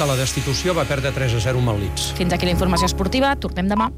a la destitució va perdre 3 a 0 amb el Leeds. Fins aquí la informació esportiva, tornem demà.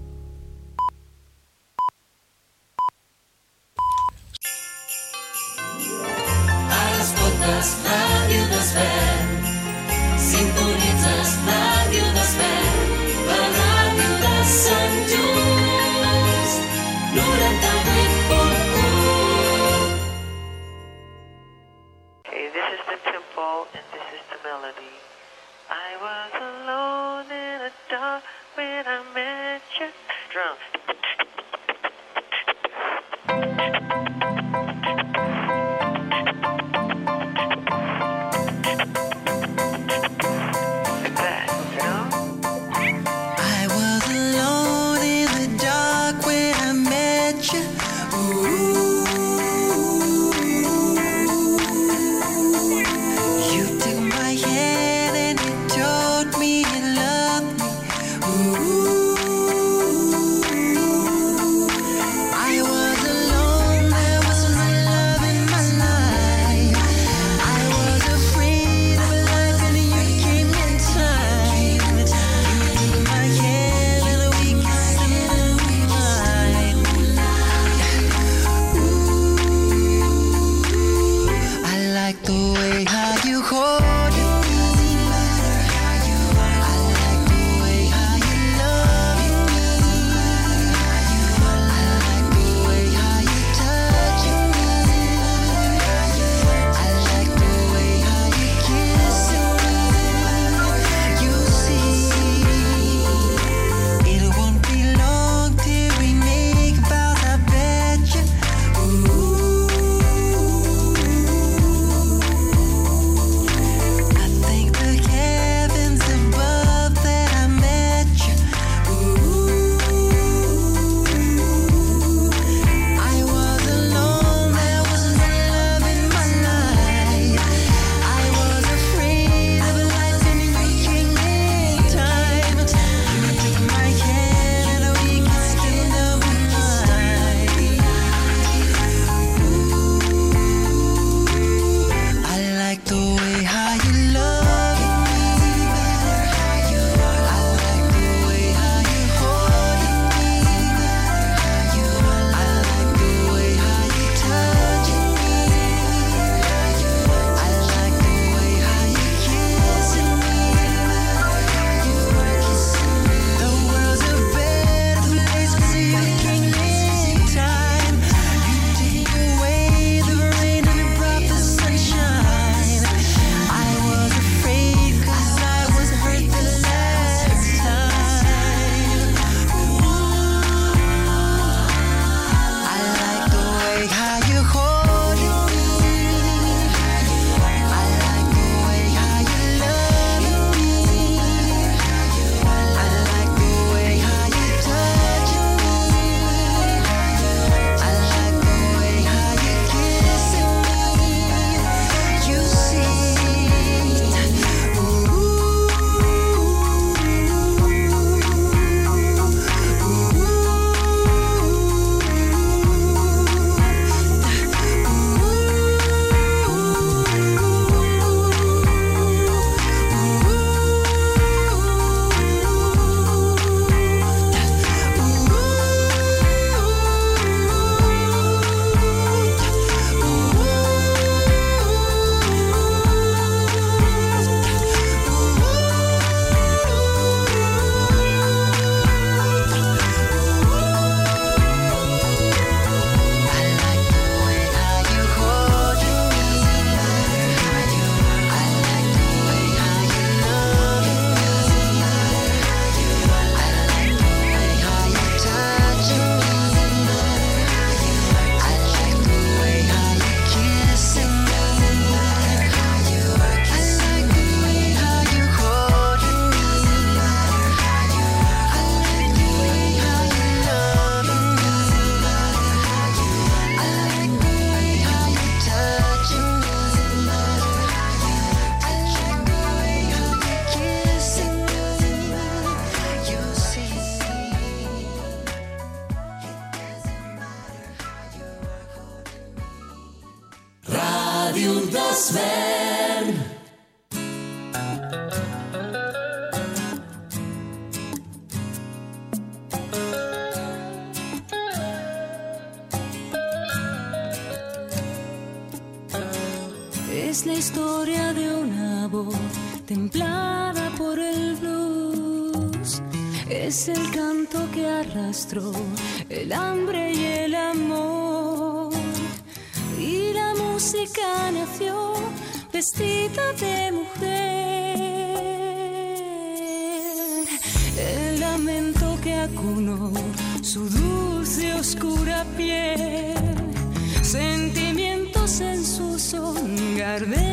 perder.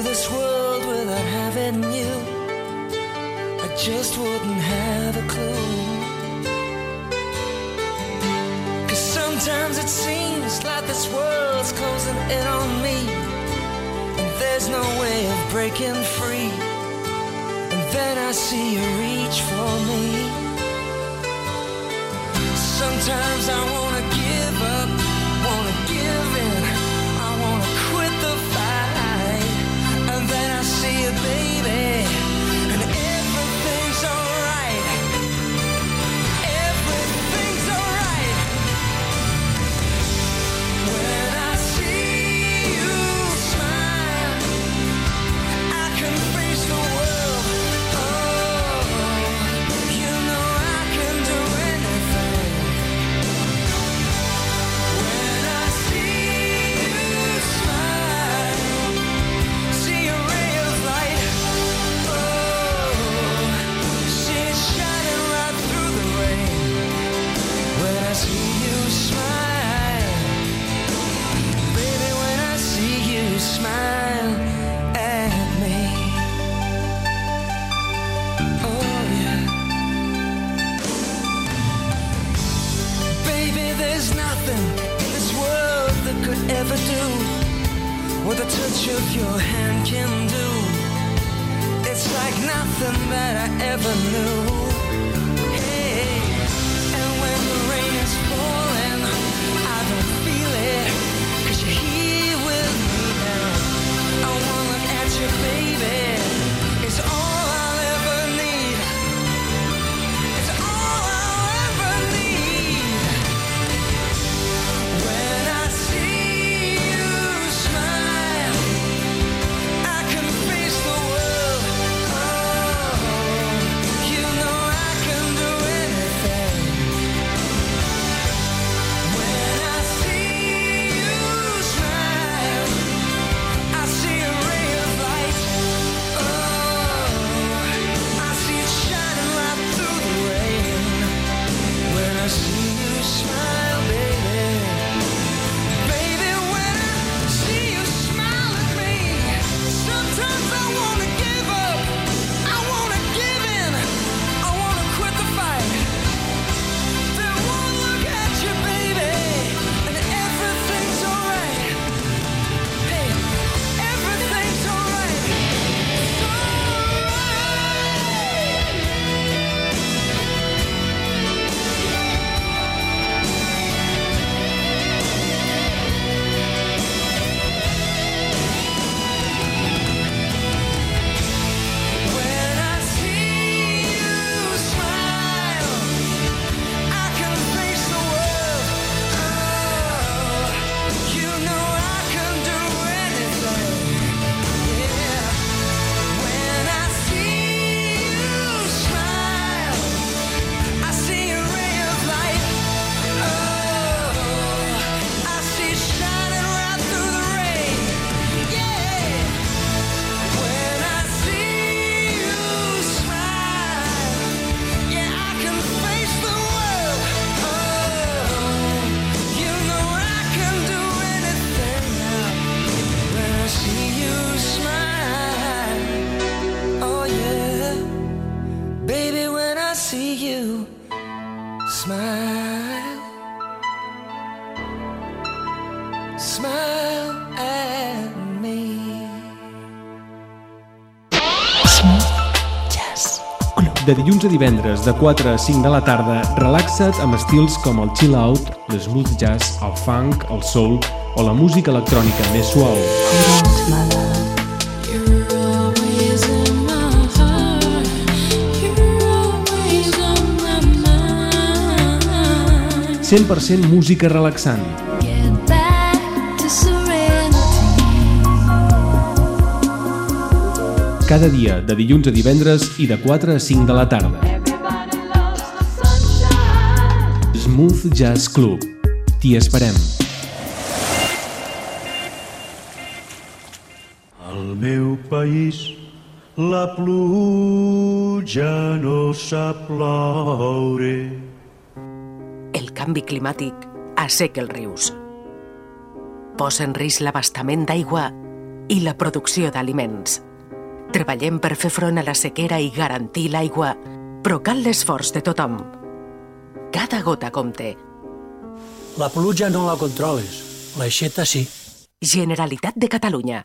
through this world without having you. I just wouldn't have a clue. Cause sometimes it seems like this world's closing in on me. And there's no way of breaking free. And then I see you reach for me. Sometimes I want. shook your hand can do. It's like nothing that I ever knew. de dilluns a divendres de 4 a 5 de la tarda, relaxa't amb estils com el chill out, l'smooth jazz, el funk, el soul o la música electrònica més suau. Cent per cent música relaxant. cada dia de dilluns a divendres i de 4 a 5 de la tarda. Smooth Jazz Club. T'hi esperem. Al meu país la pluja no sap ploure. El canvi climàtic asseca els rius. Posa en risc l'abastament d'aigua i la producció d'aliments. Treballem per fer front a la sequera i garantir l'aigua, però cal l'esforç de tothom. Cada gota compte. La pluja no la controles, l'aixeta sí. Generalitat de Catalunya.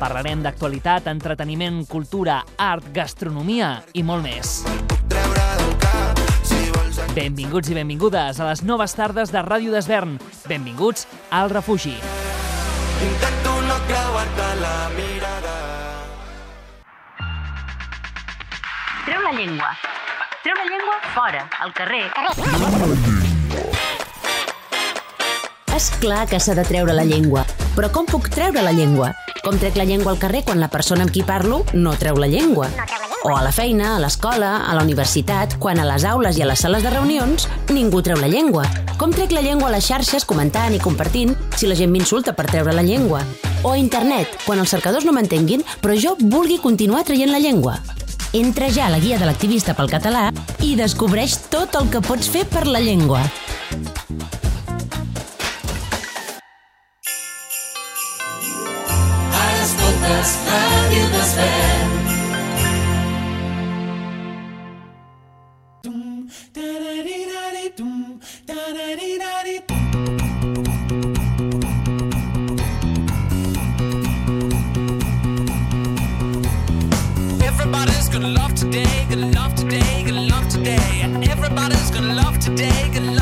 Parlarem d'actualitat, entreteniment, cultura, art, gastronomia i molt més. Benvinguts i benvingudes a les noves tardes de Ràdio d'Esvern. Benvinguts al refugi. Intento no creuar-te la mirada. Treu la llengua. Treu la llengua fora, al carrer. És clar que s'ha de treure la llengua. Però com puc treure la llengua? Com trec la llengua al carrer quan la persona amb qui parlo no treu la llengua? O a la feina, a l'escola, a la universitat, quan a les aules i a les sales de reunions ningú treu la llengua. Com trec la llengua a les xarxes comentant i compartint si la gent m'insulta per treure la llengua? O a internet, quan els cercadors no m'entenguin, però jo vulgui continuar traient la llengua. Entra ja a la guia de l'activista pel català i descobreix tot el que pots fer per la llengua. Ara escoltes Ràdio Desvern. Everybody's gonna love today, gonna love today, gonna love today. Everybody's gonna love today, gonna love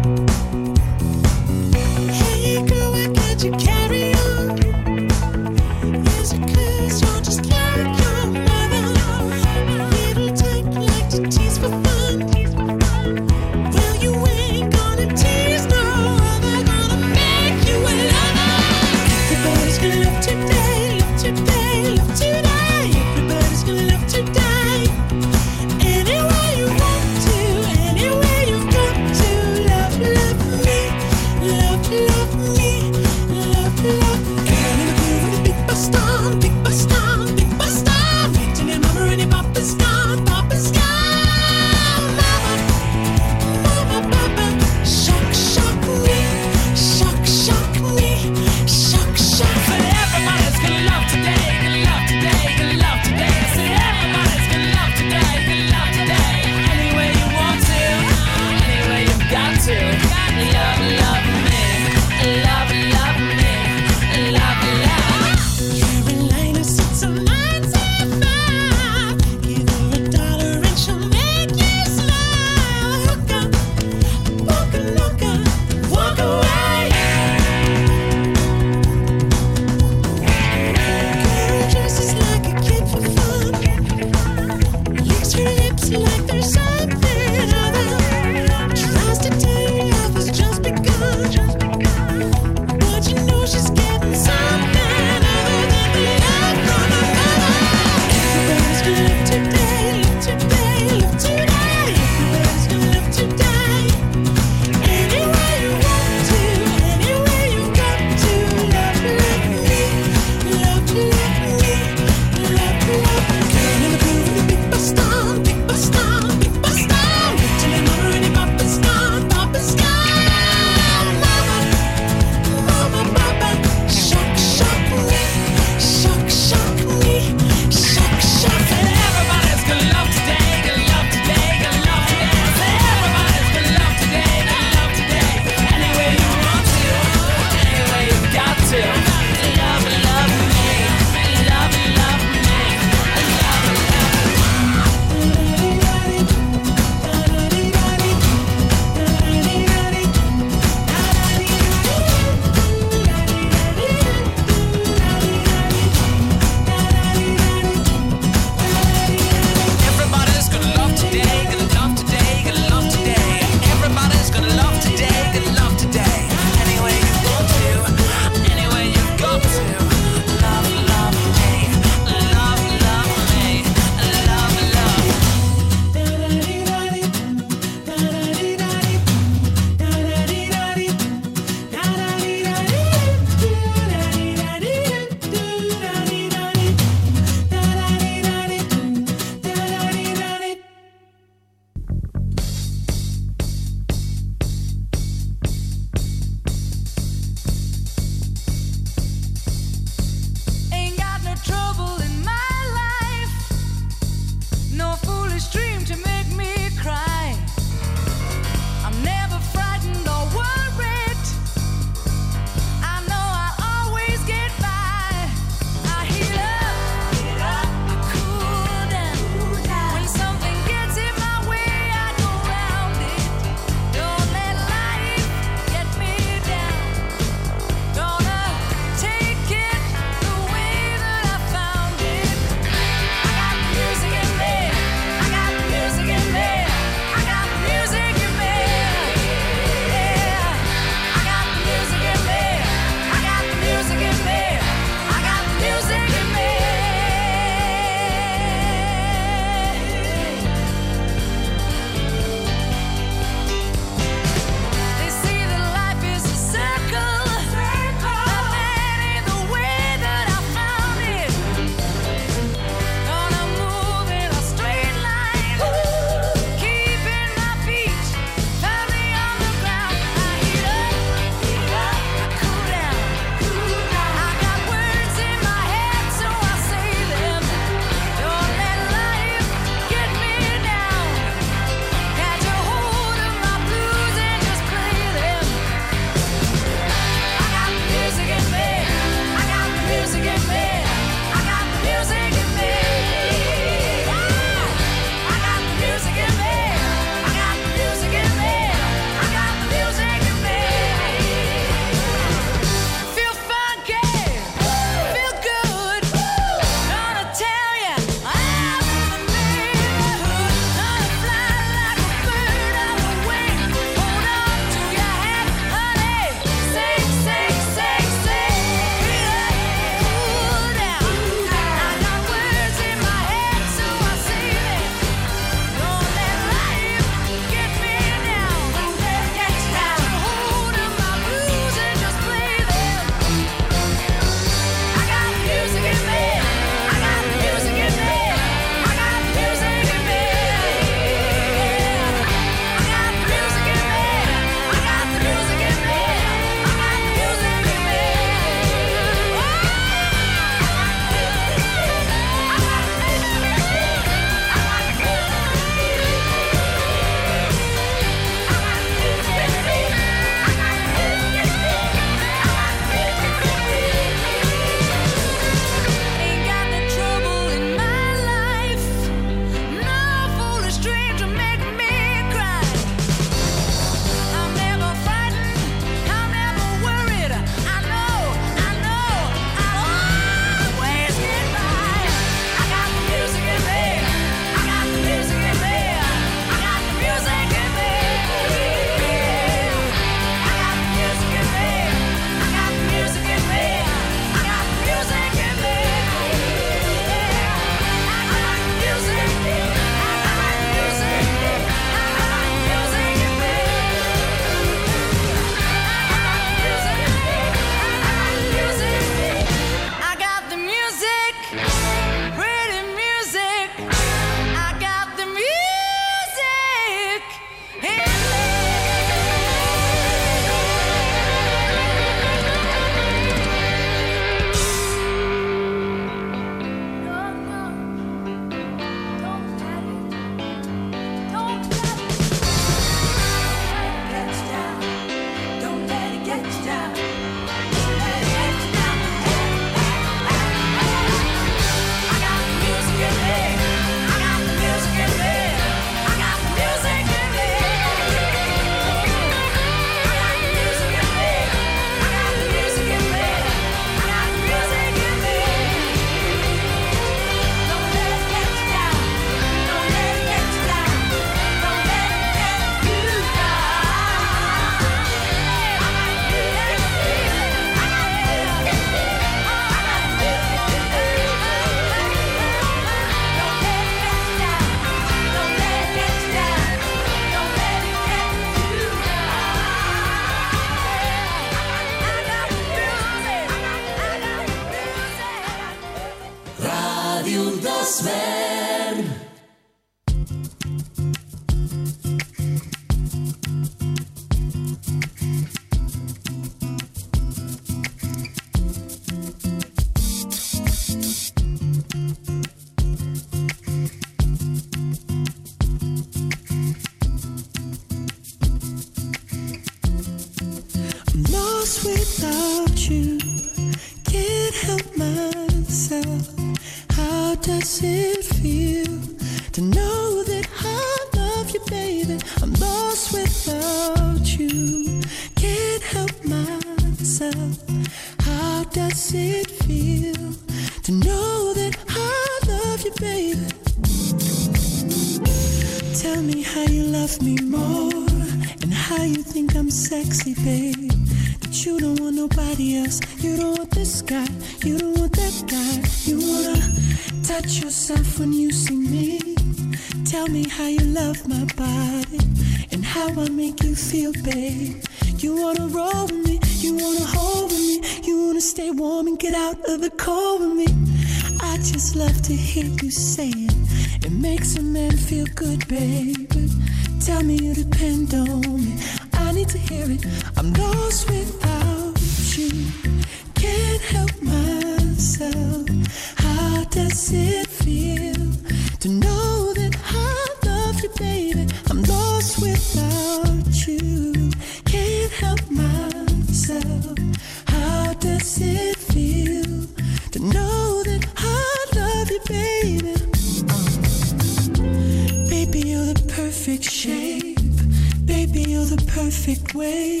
perfect way.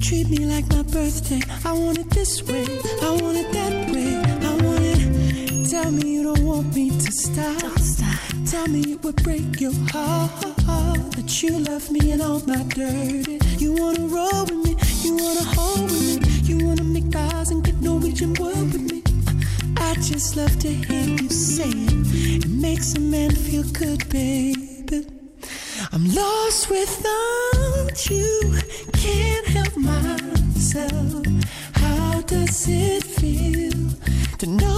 Treat me like my birthday. I want it this way. I want it that way. I want it. Tell me you don't want me to stop. Don't stop. Tell me it would break your heart that you love me and all my dirty. You wanna roll with me. You wanna hold with me. You wanna make eyes and get Norwegian word with me. I just love to hear you say it. It makes a man feel good, baby. I'm lost without to know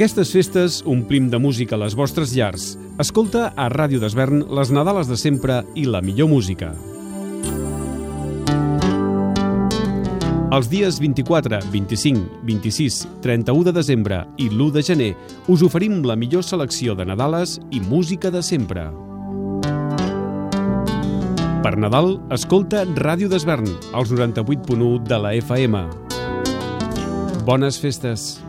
aquestes festes omplim de música les vostres llars. Escolta a Ràdio d'Esvern les Nadales de sempre i la millor música. Els dies 24, 25, 26, 31 de desembre i l'1 de gener us oferim la millor selecció de Nadales i música de sempre. Per Nadal, escolta Ràdio d'Esvern, als 98.1 de la FM. Bones festes!